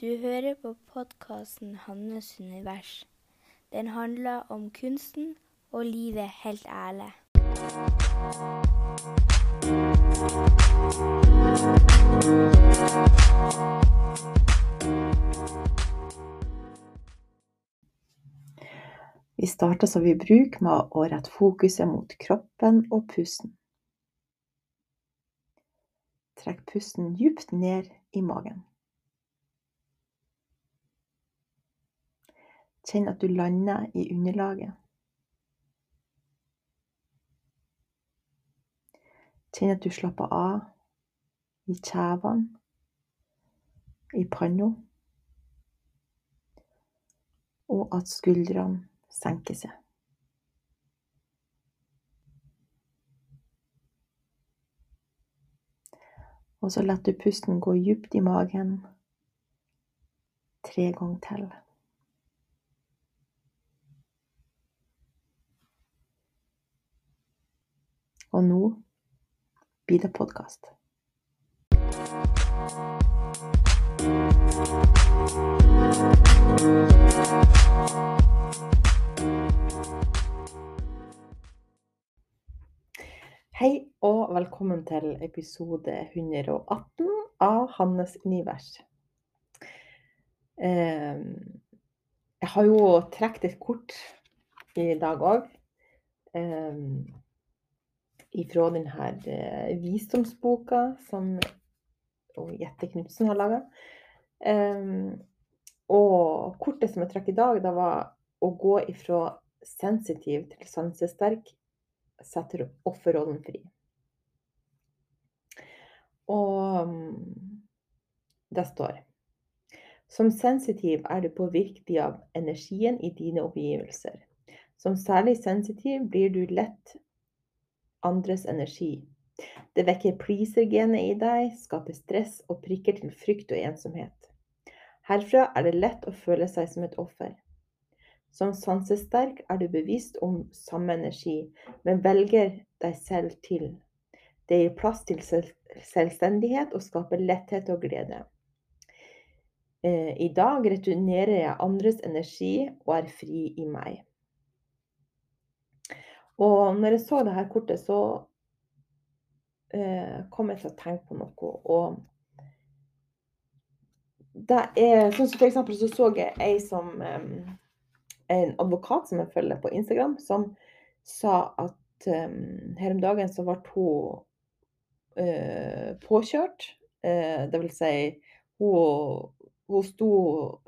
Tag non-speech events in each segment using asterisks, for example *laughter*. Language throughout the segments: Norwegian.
Du hører på podkasten 'Hannes univers'. Den handler om kunsten og livet helt ærlig. Vi starter som vi bruker med å rette fokuset mot kroppen og pusten. Trekk pusten djupt ned i magen. Kjenn at du lander i underlaget. Kjenn at du slapper av i kjevene, i panna, og at skuldrene senker seg. Og så lar du pusten gå djupt i magen tre ganger til. Og nå blir det podkast. Hei og velkommen til episode 118 av Hannes univers. Eh, Jeg har jo trukket et kort i dag òg. Ifra denne eh, visdomsboka som Jette Knutsen har laga. Og kortet som jeg trakk i dag, da var å gå ifra sensitiv til sansesterk setter offerrollen fri. Og det står Som sensitiv er du påvirkelig av energien i dine omgivelser. Som særlig sensitiv blir du lett andres energi. Det vekker pleaser-genet i deg, skaper stress og prikker til frykt og ensomhet. Herfra er det lett å føle seg som et offer. Som sansesterk er du bevisst om samme energi, men velger deg selv til. Det gir plass til selvstendighet og skaper letthet og glede. Eh, I dag returnerer jeg andres energi og er fri i meg. Og når jeg så det her kortet, så eh, kom jeg til å tenke på noe. Og det er sånn som for eksempel så så jeg ei som eh, en advokat som jeg følger på Instagram, som sa at eh, her om dagen så ble hun uh, påkjørt. Uh, det vil si, hun, hun sto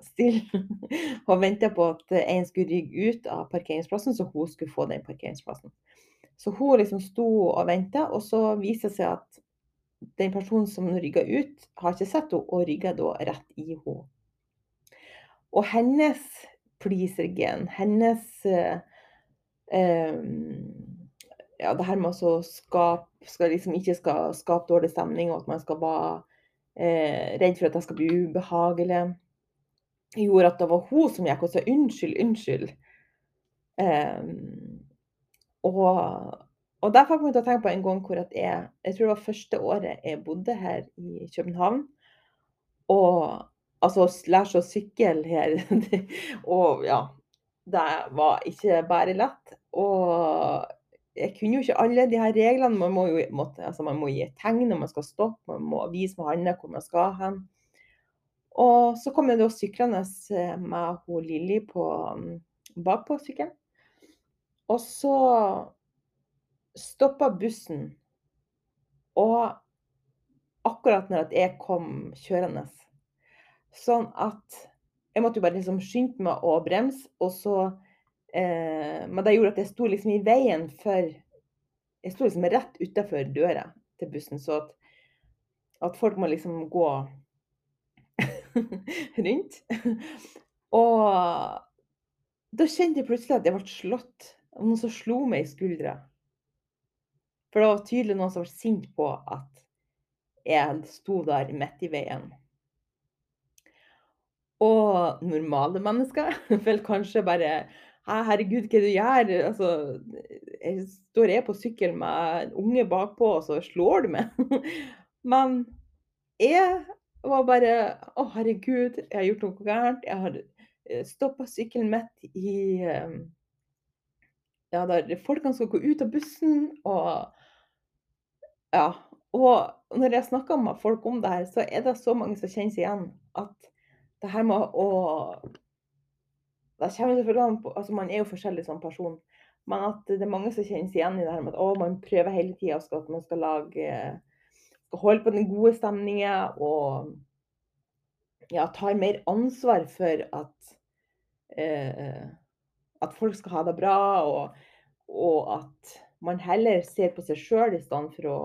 stille *laughs* og venta på at en skulle rygge ut av parkeringsplassen, så hun skulle få den parkeringsplassen. Så hun liksom sto og venta, og så viser det seg at den personen som rygga ut, har ikke sett henne, og rygga da rett i henne. Og hennes pleaser-gen. Hennes eh, eh, Ja, det her med å skape skal liksom ikke skal skape dårlig stemning, og at man skal være eh, redd for at jeg skal bli ubehagelig, gjorde at det var hun som gikk og sa unnskyld, unnskyld. Eh, og, og der fikk meg til å tenke på en gang hvor jeg Jeg tror det var første året jeg bodde her i København. Og Altså lære seg å sykle her. *laughs* og ja. Det var ikke bare lett. Og jeg kunne jo ikke alle de her reglene. Man må jo måtte, altså man må gi et tegn når man skal stoppe, man må vise med hånda hvor man skal hen. Og så kom jeg da syklende med hun Lilly på bakpå sykkelen. Og så stoppa bussen. Og akkurat når jeg kom kjørende, Sånn at jeg måtte jo bare liksom skynde meg å bremse, og så eh, Men det gjorde at jeg sto liksom i veien for Jeg sto liksom rett utafor døra til bussen, så at, at folk må liksom gå *laughs* rundt. og da kjente jeg plutselig at jeg ble slått noen som slo meg i skuldra. For det var tydelig noen som var sint på at jeg sto der midt i veien. Og normale mennesker *laughs* vil kanskje bare herregud, hva du gjør? Altså, jeg står jeg på sykkel med en unge bakpå, og så slår du meg? *laughs* Men jeg var bare Å, herregud, jeg har gjort noe gærent. Jeg har stoppa sykkelen midt i eh, Ja, der folkene skal gå ut av bussen, og Ja. Og når jeg snakker med folk om det her, så er det så mange som kjenner seg igjen at det her med å det kommer selvfølgelig an på altså Man er jo forskjellig som person, men at det er mange som kjenner seg igjen i det her med at å, man prøver hele tida at man skal lage skal holde på den gode stemninga og ja, tar mer ansvar for at eh, at folk skal ha det bra, og, og at man heller ser på seg sjøl i stedet for å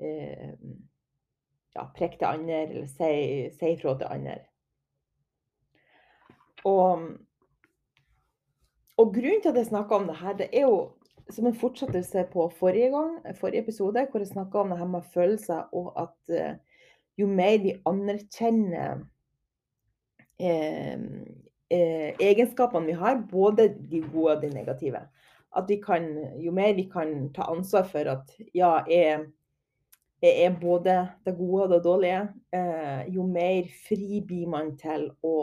eh, ja, prikke til andre eller si, si til andre. Og, og, grunnen til at jeg snakker om det her, det er jo som en fortsettelse på forrige gang, forrige episode, hvor jeg snakka om det her med følelser, og at eh, jo mer vi anerkjenner eh, eh, egenskapene vi har, både de gode og de negative. At vi kan, jo mer vi kan ta ansvar for at ja, jeg, jeg er både det gode og det dårlige, eh, jo mer fri blir man til å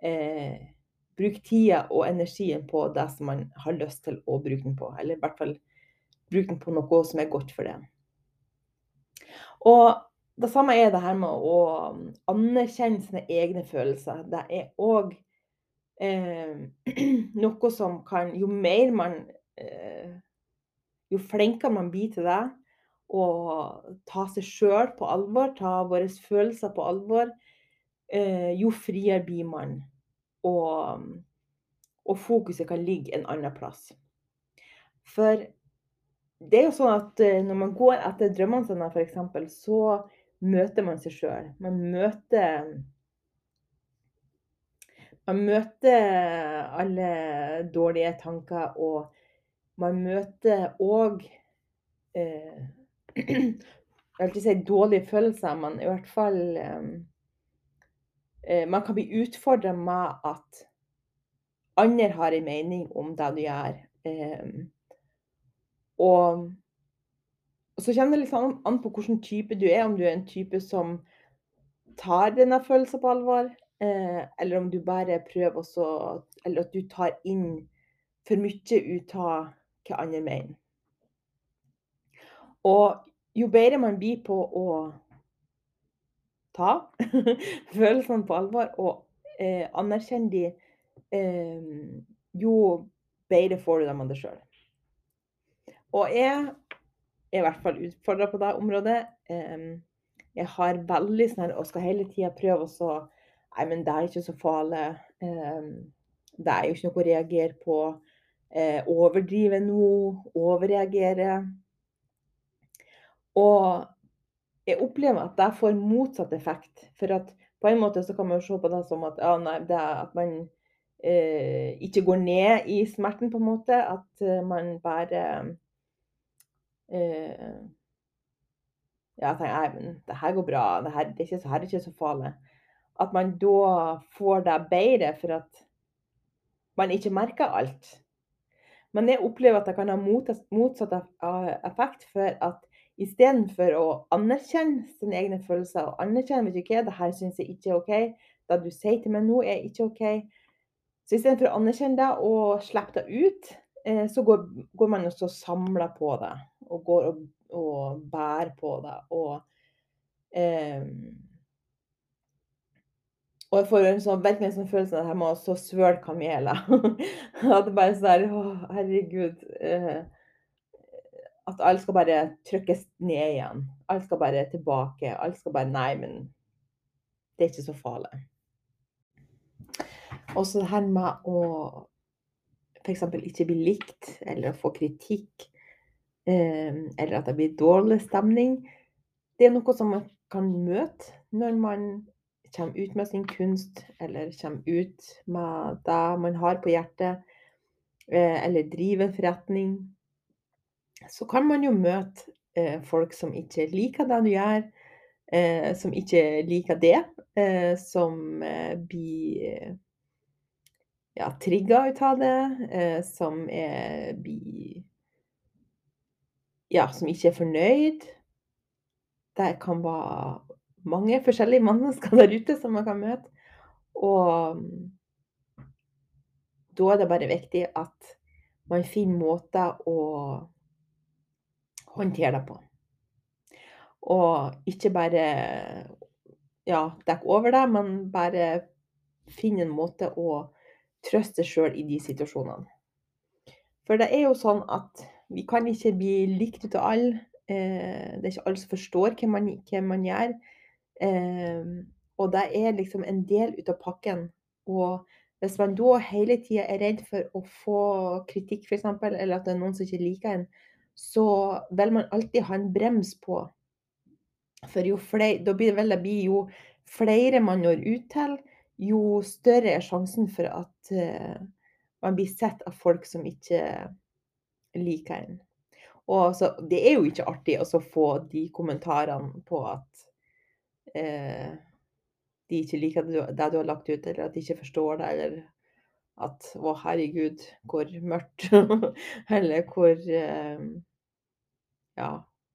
eh, bruke tida og energien på det som man har lyst til å bruke den på. Eller i hvert fall bruke den på noe som er godt for det. Og det samme er det her med å anerkjenne sine egne følelser. Det er òg eh, *clears throat* noe som kan Jo mer man eh, Jo flinkere man blir til det, og ta seg sjøl på alvor, ta våre følelser på alvor, eh, jo friere blir man. Og, og, fokuset kan ligge en annen plass. For det er jo sånn at eh, når man går etter drømmene sine, f.eks., så møter man seg sjøl. Man møter man møter alle dårlige tanker, og man møter òg eh, *clears throat* Jeg vil ikke si dårlige følelser, men i hvert fall eh, Man kan bli utfordra med at andre har en mening om det du gjør. Eh, og, så kommer det litt an på hvilken type du er. Om du er en type som tar denne følelsen på alvor, Eh, eller om du bare prøver også Eller at du tar inn for mye ut av hva andre mener. Og jo bedre man blir på å ta *laughs* følelsene på alvor og eh, anerkjenne de, eh, jo bedre får du dem av deg sjøl. Og jeg er i hvert fall utfordra på det området. Eh, jeg har veldig sånn og skal hele tida prøve å Nei, men det er ikke så farlig. Ehm, det er jo ikke noe å reagere på. Eh, overdrive nå, overreagere. Og jeg opplever at det får motsatt effekt. For at på en måte så kan man se på det som at, ja, nei, det at man eh, ikke går ned i smerten, på en måte. At uh, man bare eh, Ja, tenker jeg, det her går bra. Det her, det er ikke, her er ikke så farlig at man da får det bedre for at man ikke merker alt. Men jeg opplever at det kan ha motsatt effekt. For at istedenfor å anerkjenne sine egne følelser og anerkjenne vet du det her syns jeg ikke er OK, det du sier til meg nå, er ikke OK. Så istedenfor å anerkjenne det og slippe det ut, eh, så går, går man også og samler på det. Og går og, og bærer på det. Og eh, og jeg får en sånn, virkelig en sånn følelse av at jeg må så svøle kameler. *laughs* at det bare er sånn Å, herregud. Eh, at alt skal bare trykkes ned igjen. Alt skal bare tilbake. Alt skal bare Nei, men det er ikke så farlig. Og så det her med å f.eks. ikke bli likt, eller få kritikk, eh, eller at det blir dårlig stemning, det er noe som man kan møte når man kommer ut med sin kunst, eller kommer ut med det man har på hjertet, eh, eller driver forretning, så kan man jo møte eh, folk som ikke liker det du gjør, eh, som ikke liker det, som blir ja, trigga ut av det, som er, blir Ja, som ikke er fornøyd. Det kan være mange forskjellige *laughs* mennesker der ute som man kan møte. Og da er det bare viktig at man finner måter å håndtere deg på. Og ikke bare ja, dekke over det, men bare finne en måte å trøste seg sjøl i de situasjonene. For det er jo sånn at vi kan ikke bli likt ut av alle. Eh, det er ikke alle som forstår hva man, hva man gjør. Eh, og det er liksom en del ut av pakken. Og hvis man da hele tida er redd for å få kritikk, f.eks., eller at det er noen som ikke liker en, så vil man alltid ha en brems på. For jo flere, da blir det vel det blir jo flere man når ut til, jo større er sjansen for at uh, man blir sett av folk som ikke liker en. Og altså, det er jo ikke artig å få de kommentarene på at uh, de ikke liker det du har lagt ut, eller at de ikke forstår det, eller at 'Å, herregud, hvor mørkt', *laughs* eller hvor eh, Ja,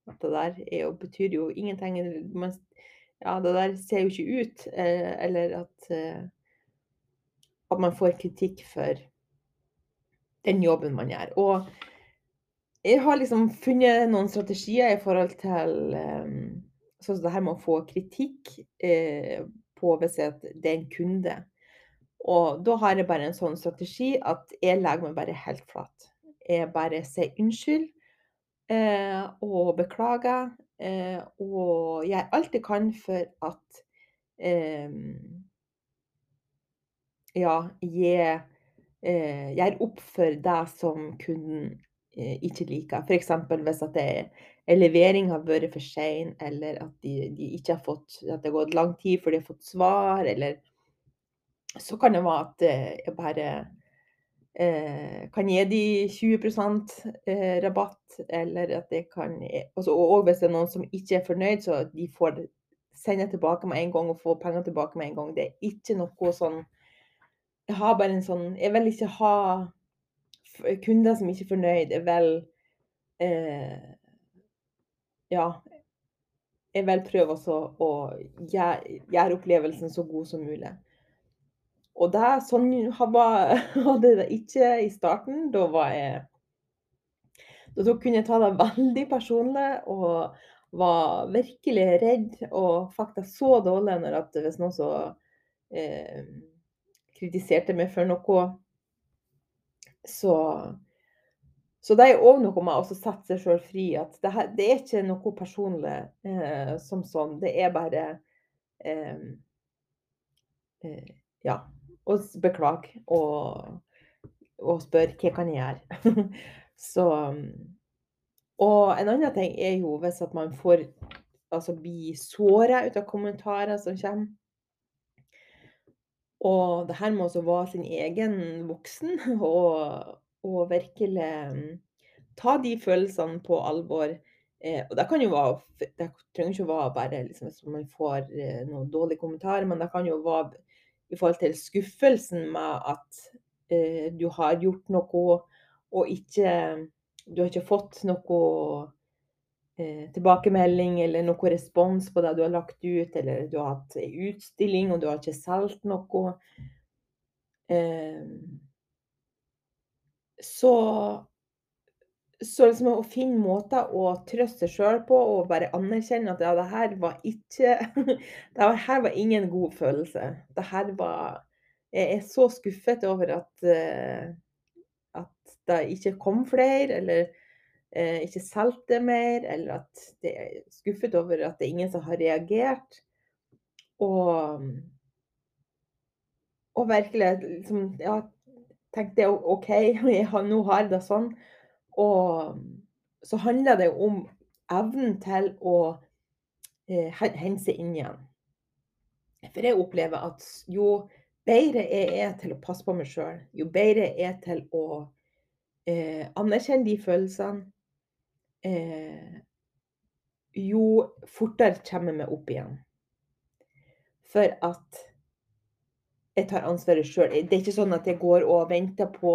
at det der jo, betyr jo ingenting. Man, ja, det der ser jo ikke ut. Eh, eller at, eh, at man får kritikk for den jobben man gjør. Og jeg har liksom funnet noen strategier i forhold til um, sånn som det her med å få kritikk eh, på hvis det er en kunde. Og da har jeg bare en sånn strategi at jeg legger meg bare helt flat. Jeg bare sier unnskyld eh, og beklager. Eh, og gjør alt jeg kan for at eh, Ja, jeg eh, gjør opp for det som kunden eh, ikke liker. F.eks. hvis at en levering har vært for sein, eller at de, de, ikke har fått, at det har gått lang tid før de har fått svar, eller så kan det være at eh, jeg bare eh, kan gi de 20 eh, rabatt, eller at jeg kan også, Og hvis det er noen som ikke er fornøyd, så de får sende tilbake med en gang og få penger tilbake med en gang. Det er ikke noe sånn jeg har bare en sånn Jeg vil ikke ha kunder som ikke er fornøyd. Jeg vil eh, Ja. Jeg vil prøve å gjøre, gjøre, opplevelsen så god som mulig. Og det, sånn *laughs* hadde det ikke i starten. Da var jeg Da kunne jeg ta det *laughs* veldig personlig og var virkelig redd og faktisk så dårlig når at hvis noen så eh, kritiserte meg for noe. Så, så det er òg noe med å sette seg sjøl fri. At det, her, det, er ikke noe personlig eh, som sånn. Det er bare eh, eh, Ja. Og beklage. Og, og spør hva kan jeg gjøre. *laughs* så Og en annen ting er jo hvis at man får altså bli såra ut av kommentarer som kommer. Og det her med å være sin egen voksen *laughs* og, og virkelig mm, ta de følelsene på alvor. Eh, og det kan jo være Det trenger ikke å være bare liksom, hvis man får eh, noen dårlige kommentarer, men det kan jo være i forhold til skuffelsen med at eh, du har gjort noe og ikke Du har ikke fått noe eh, tilbakemelding eller noe respons på det du har lagt ut, eller du har hatt en utstilling og du har ikke solgt noe. Eh, så så liksom å finne måter å trøste seg sjøl på og bare anerkjenne at ja, det her var ikke *laughs* Det her var ingen god følelse. Det her var Jeg er så skuffet over at, uh, at det ikke kom flere, eller eh, ikke solgte mer, eller at det er skuffet over at det er ingen som har reagert. Og, og virkelig liksom, ja, tenkte jeg OK, *laughs* jeg, nå har jeg det sånn. Og så handler det om evnen til å eh, hente seg inn igjen. For jeg opplever at jo bedre jeg er til å passe på meg sjøl, jo bedre jeg er til å eh, anerkjenne de følelsene, eh, jo fortere kommer jeg meg opp igjen. For at jeg tar ansvaret sjøl. Det er ikke sånn at jeg går og venter på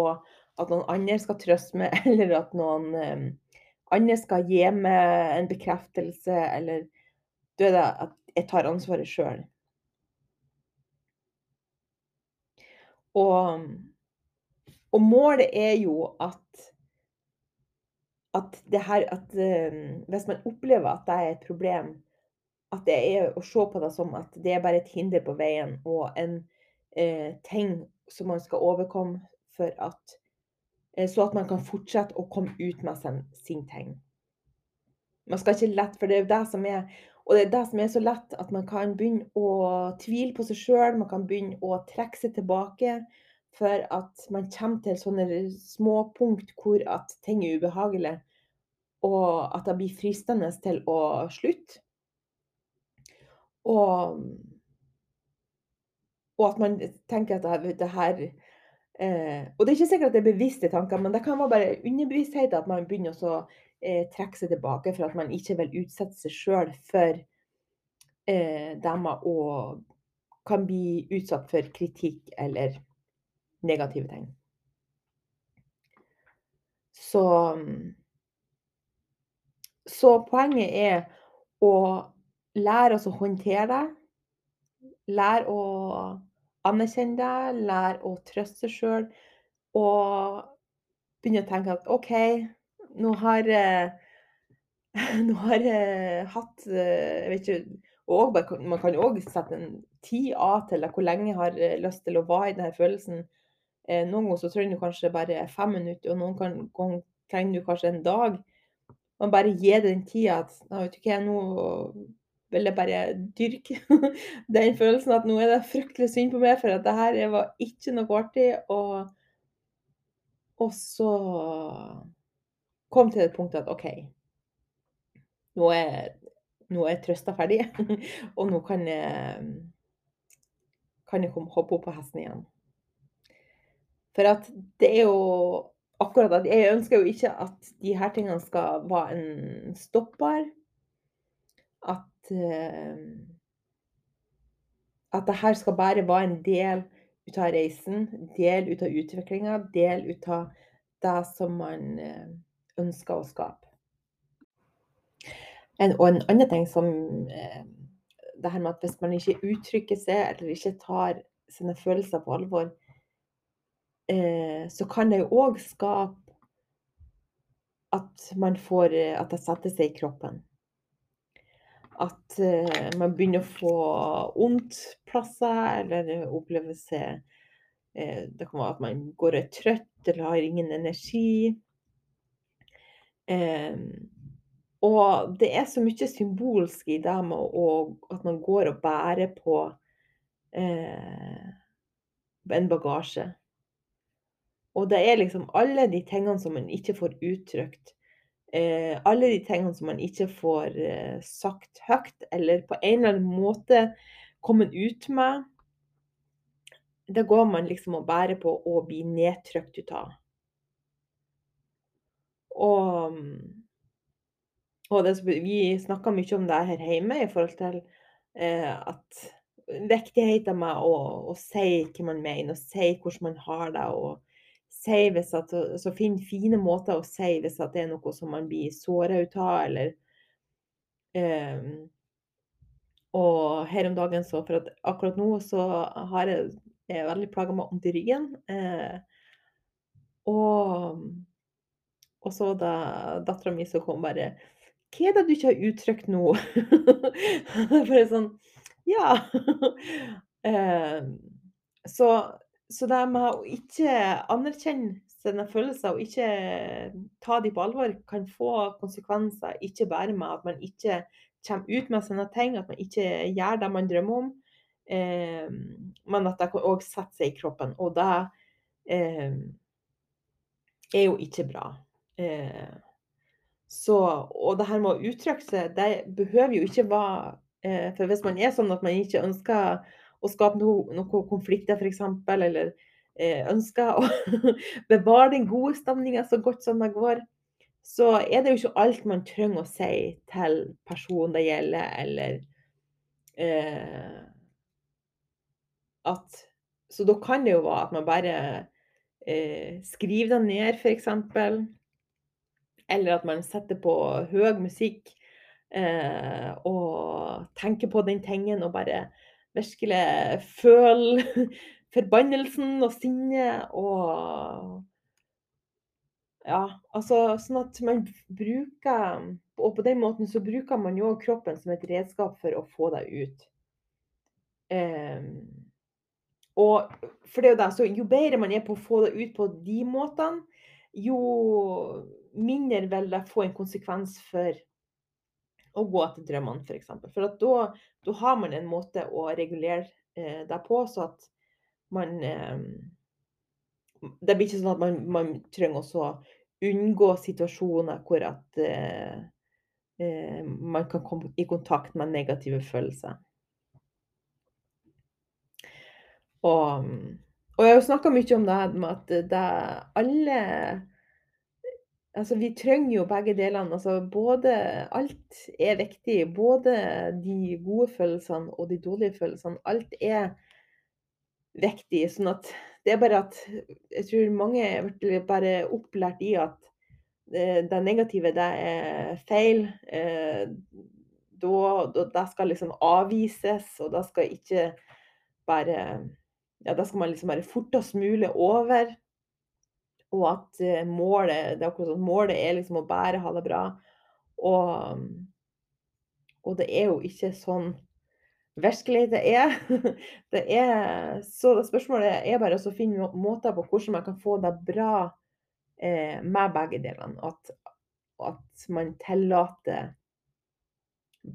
at noen andre skal trøste meg, *laughs* eller at noen eh, andre skal gi meg en bekreftelse, eller det at jeg tar ansvaret sjøl. Og, og, målet er jo at at det her at um, Hvis man opplever at det er et problem, at det er å se på det som at det er bare et hinder på veien og en eh, ting som man skal overkomme for at Så at man kan fortsette å komme ut med sin, ting. Man skal ikke lett, for det er jo det som er og det er det som er så lett, at man kan begynne å tvile på seg sjøl. Man kan begynne å trekke seg tilbake for at man kommer til sånne små punkt hvor at ting er ubehagelig, og at det blir fristende til å slutte. Og, og at man tenker at det, det her eh, Og det er ikke sikkert at det er bevisste tanker, men det kan være bare underbevissthet at man begynner å eh, trekke seg tilbake for at man ikke vil utsette seg sjøl for eh, dem og kan bli utsatt for kritikk eller negative ting. Så Så poenget er å lære oss å håndtere det. Lære å anerkjenne deg, lære å trøste seg sjøl. Og begynne å tenke at OK, nå har jeg *laughs* nå har jeg hatt Jeg vet ikke og Man kan òg sette en tid av til hvor lenge jeg har eh, lyst til å være i denne følelsen. Eh, noen ganger så trenger du kanskje bare fem minutter, og noen ganger trenger du kanskje en dag. Man bare gir det den tida at nå jeg bare dyrke *laughs* den følelsen at nå er det fryktelig synd på meg, for at det her var ikke noe artig. Og, og så kom til et punkt at OK, nå er, nå er trøsta ferdig, *laughs* og nå kan jeg, kan jeg komme, hoppe opp på hesten igjen. For at det er jo akkurat at jeg ønsker jo ikke at de her tingene skal være en stopper. At at det her skal bare være en del ut av reisen, del ut av utviklinga, del ut av det som man uh, ønsker å skape. En, og en annen ting som eh, det her med at hvis man ikke uttrykker seg eller ikke tar sine følelser på alvor, eh, så kan det jo òg skape at man får eh, At det setter seg i kroppen. At eh, man begynner å få vondt plasser, eller opplever seg eh, Det kan være at man går og trøtt eller har ingen energi. Um, og det er så mye symbolsk i det med å, at man går og bærer på eh, en bagasje. Og det er liksom alle de tingene som man ikke får uttrykt. Eh, alle de tingene som man ikke får eh, sagt høyt, eller på en eller annen måte kommet ut med. Det går man liksom og bærer på og bli nedtrykt ut av. Og, og det, vi snakker mye om det her hjemme i forhold til eh, at viktigheten med å, å, si hva man mener, og si hvordan man har det. og si hvis at, så Finn fine måter å si hvis at det er noe som man blir såra ut av, eller eh, Og her om dagen så For at akkurat nå så har jeg, jeg er veldig plaga med vondt i ryggen. Eh, og og så da dattera mi så kom bare 'Hva er det du ikke har uttrykt nå?' *laughs* Bare sånn Ja. *laughs* Ehm, så, så det med å ikke anerkjenne sine følelser og ikke ta dem på alvor, kan få konsekvenser. Ikke bare med at man ikke kommer ut med sine ting, at man ikke gjør det man drømmer om, eh, men at det kan òg sette seg i kroppen. Og det eh, er jo ikke bra. Eh, så, og det her med å uttrykke seg, det behøver jo ikke være eh, For hvis man er sånn at man ikke ønsker å skape noen noe konflikter, f.eks., eller eh, ønsker å *laughs* bevare den gode stemninga så godt som det går, så er det jo ikke alt man trenger å si til personen det gjelder, eller eh, at Så da kan det jo være at man bare eh, skriver det ned, f.eks. Eller at man setter på høy musikk eh, og tenker på den tingen og bare virkelig føle *laughs* forbannelsen og sinnet og Ja, altså sånn at man bruker Og på den måten så bruker man jo kroppen som et redskap for å få deg ut. Um, og for det er jo det, så jo bedre man er på å få det ut på de måtene, jo mindre vil det få en konsekvens for å gå etter drømmene, f.eks. For, eksempel. for at da, da, har man en måte å regulere eh, deg på, så at man eh, Det blir ikke sånn at man, man trenger å unngå situasjoner hvor at eh, eh, man kan komme i kontakt med negative følelser. Og, og jeg har jo snakka mye om det med at det alle Altså, vi trenger jo begge delene. Altså, både Alt er viktig. Både de gode følelsene og de dårlige følelsene. Alt er viktig. Sånn at det er bare at Jeg tror mange er bare opplært i at det, det negative, det er feil. Eh, da, da, det skal liksom avvises, og det skal ikke bare Ja, da skal man liksom bare fortest mulig over. Og at eh, målet det er akkurat sånn, målet er liksom å bare ha det bra. Og, og det er jo ikke sånn virkeligheten er. *laughs* Det er så spørsmålet er bare å finne måter på hvordan man kan få det bra eh, med begge delene. At, at man tillater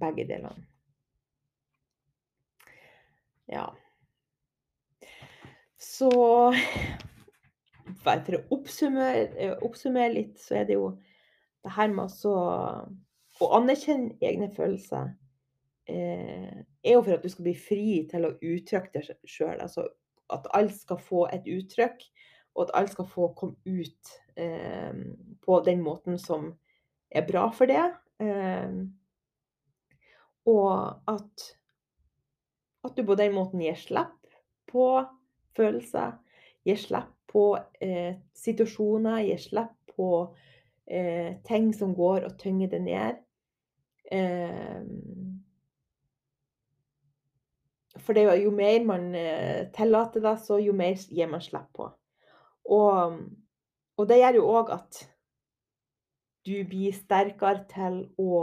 begge delene. Ja. Så for å oppsummere, eh, oppsummere, litt, så er det jo det her med å anerkjenne egne følelser eh, er jo for at du skal bli fri til å uttrykke deg sjøl. Altså at alt skal få et uttrykk, og at alt skal få komme ut eh, på den måten som er bra for det. Eh, og at, at du på den måten gir slipp på følelser. Gir slipp på eh, situasjoner, gir slipp på eh, ting som går og tynger det ned. Eh, for det, jo mer man eh, tillater det, så jo mer gir man slipp på. Og, og det gjør jo òg at du blir sterkere til å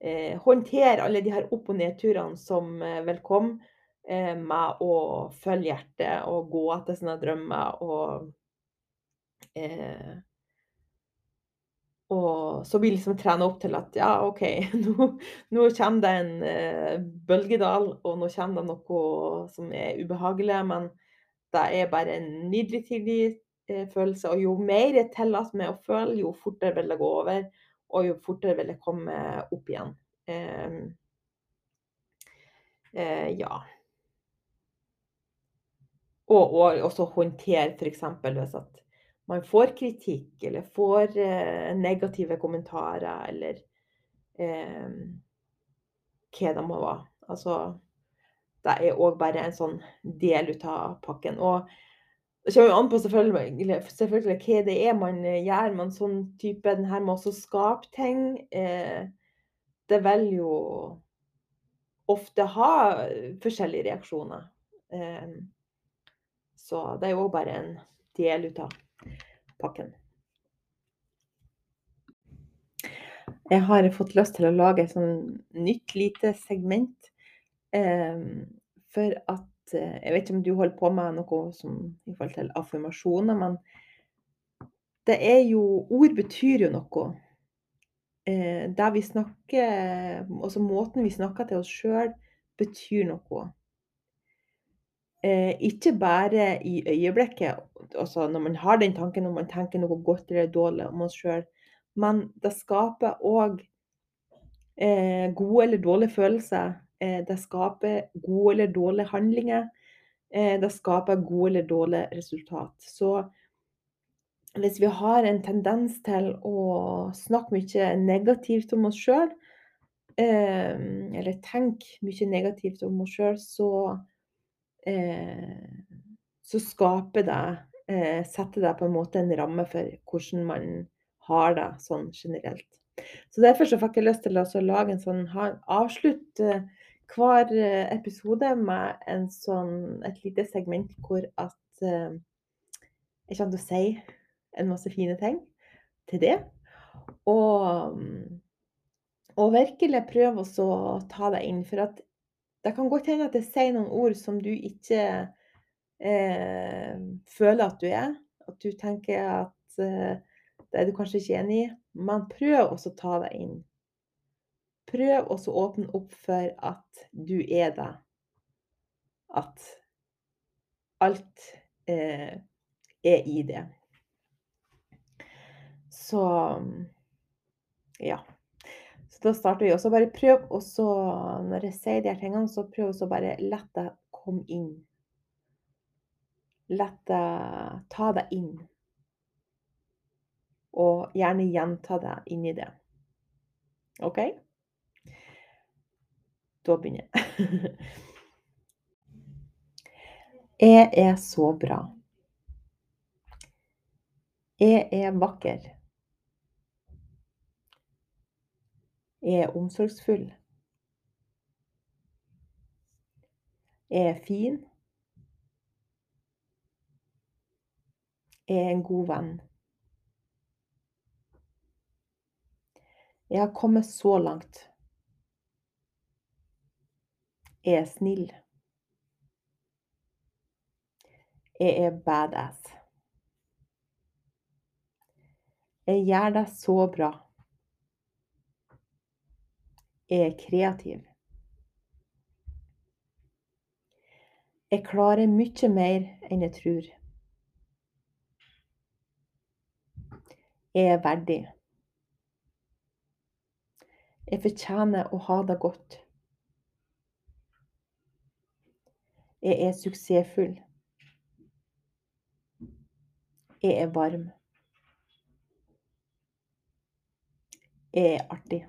eh, håndtere alle de her opp- og nedturene som eh, vil komme eh, med å følge hjertet og gå etter sine drømmer og eh, og så blir liksom trene opp til at ja, OK, *laughs* nå, nå kommer det en eh, bølgedal, og nå kommer det noe som er ubehagelig, men det er bare en midlertidig eh, følelse. Og jo mer jeg tillater meg å føle, jo fortere vil det gå over, og jo fortere vil jeg komme opp igjen. Eh, eh ja. Og, og også håndtere f.eks. hvis at man får kritikk eller får eh, negative kommentarer eller eh, hva det må være. Altså, det er òg bare en sånn del ut av pakken. Og det kommer an på selvfølgelig, selvfølgelig, hva det er man eh, gjør, men sånn type den her med å skape ting eh, Det vil jo ofte ha forskjellige reaksjoner. Eh, så det er jo bare en del ut av pakken. Jeg har fått lyst til å lage et sånn nytt lite segment. Eh, for at eh, Jeg vet ikke om du holder på med noe som i forhold til affirmasjoner, men det er jo Ord betyr jo noe. Eh, det vi snakker Altså måten vi snakker til oss sjøl, betyr noe. Eh, ikke bare i øyeblikket, altså når man har den tanken, når man tenker noe godt eller dårlig om oss sjøl, men det skaper òg eh, gode eller dårlige følelser. Eh, det skaper gode eller dårlige handlinger. Eh, det skaper gode eller dårlige resultat. Så hvis vi har en tendens til å snakke mye negativt om oss sjøl, eh, eller tenke mye negativt om oss sjøl, så Eh, så skaper det eh, Setter det på en måte en ramme for hvordan man har det sånn generelt. Så derfor så fikk jeg lyst til å lage en sånn avslutte hver episode med en sånn, et lite segment hvor at jeg kommer til å si en masse fine ting til det. Og, og virkelig prøve å ta det inn. For at det kan godt hende at jeg sier noen ord som du ikke eh, føler at du er. At du tenker at eh, det er du kanskje ikke enig i. Men prøv også å ta deg inn. Prøv også å åpne opp for at du er det. At alt eh, er i det. Så ja. Da starter vi. også. bare prøv også, når jeg sier de her tingene, så prøv også bare la det komme inn. La det ta deg inn. Og gjerne gjenta det inni det. OK? Da begynner jeg. *laughs* Jeg er så bra. Jeg er vakker. Jeg er omsorgsfull. Jeg er fin. Jeg er en god venn. Jeg har kommet så langt. Jeg er snill. Jeg er badass. Jeg gjør det så bra. Er kreativ. Jeg klarer mye mer enn jeg tror. Jeg er verdig. Jeg fortjener å ha det godt. Jeg er suksessfull. Jeg er varm. Jeg er artig.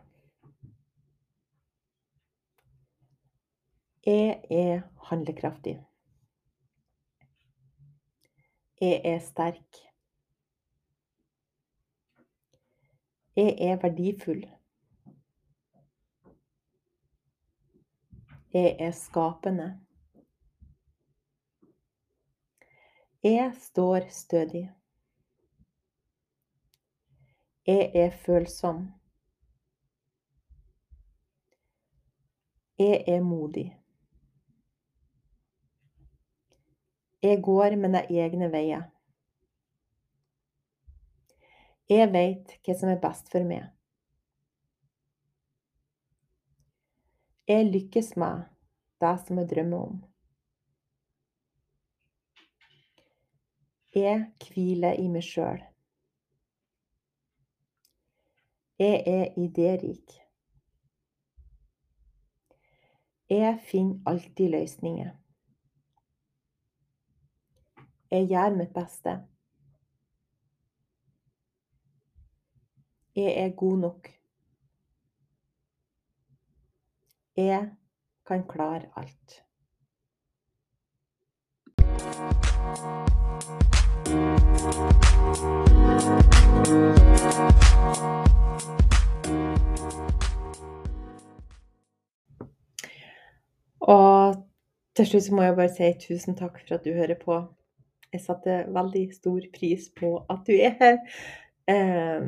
Jeg er handlekraftig. Jeg er sterk. Jeg er verdifull. Jeg er skapende. Jeg står stødig. Jeg er følsom. Jeg er modig. Jeg går mine egne veier. Jeg veit hva som er best for meg. Jeg lykkes med det som jeg drømmer om. Jeg hviler i meg sjøl. Jeg er idérik. Jeg finner alltid løsninger. Jeg gjør mitt beste. Jeg er god nok. Jeg kan klare alt. Og til slutt må jeg bare si tusen takk for at du hører på. Jeg setter veldig stor pris på at du er her. Eh,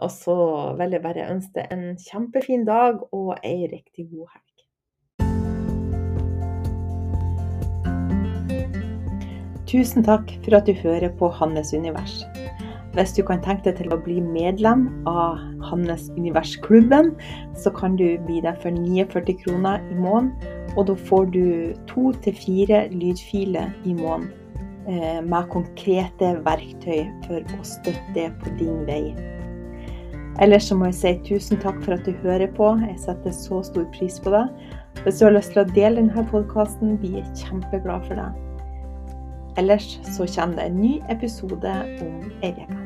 og så vil jeg bare ønske en kjempefin dag og ei riktig god helg. Tusen takk for at du hører på Hannes univers. Hvis du kan tenke deg til å bli medlem av Hannes univers-klubben, så kan du bli det for 49 kroner i måneden. Og da får du to til fire lydfiler i måneden Eh, med konkrete verktøy for å støtte på din vei. Ellers så må jeg si tusen takk for at du hører på. Jeg setter så stor pris på det. Hvis du har lyst til å dele denne podkasten, blir jeg kjempeglad for det. Ellers så kommer det en ny episode om ei uke.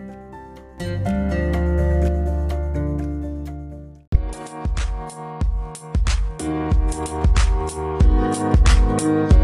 thank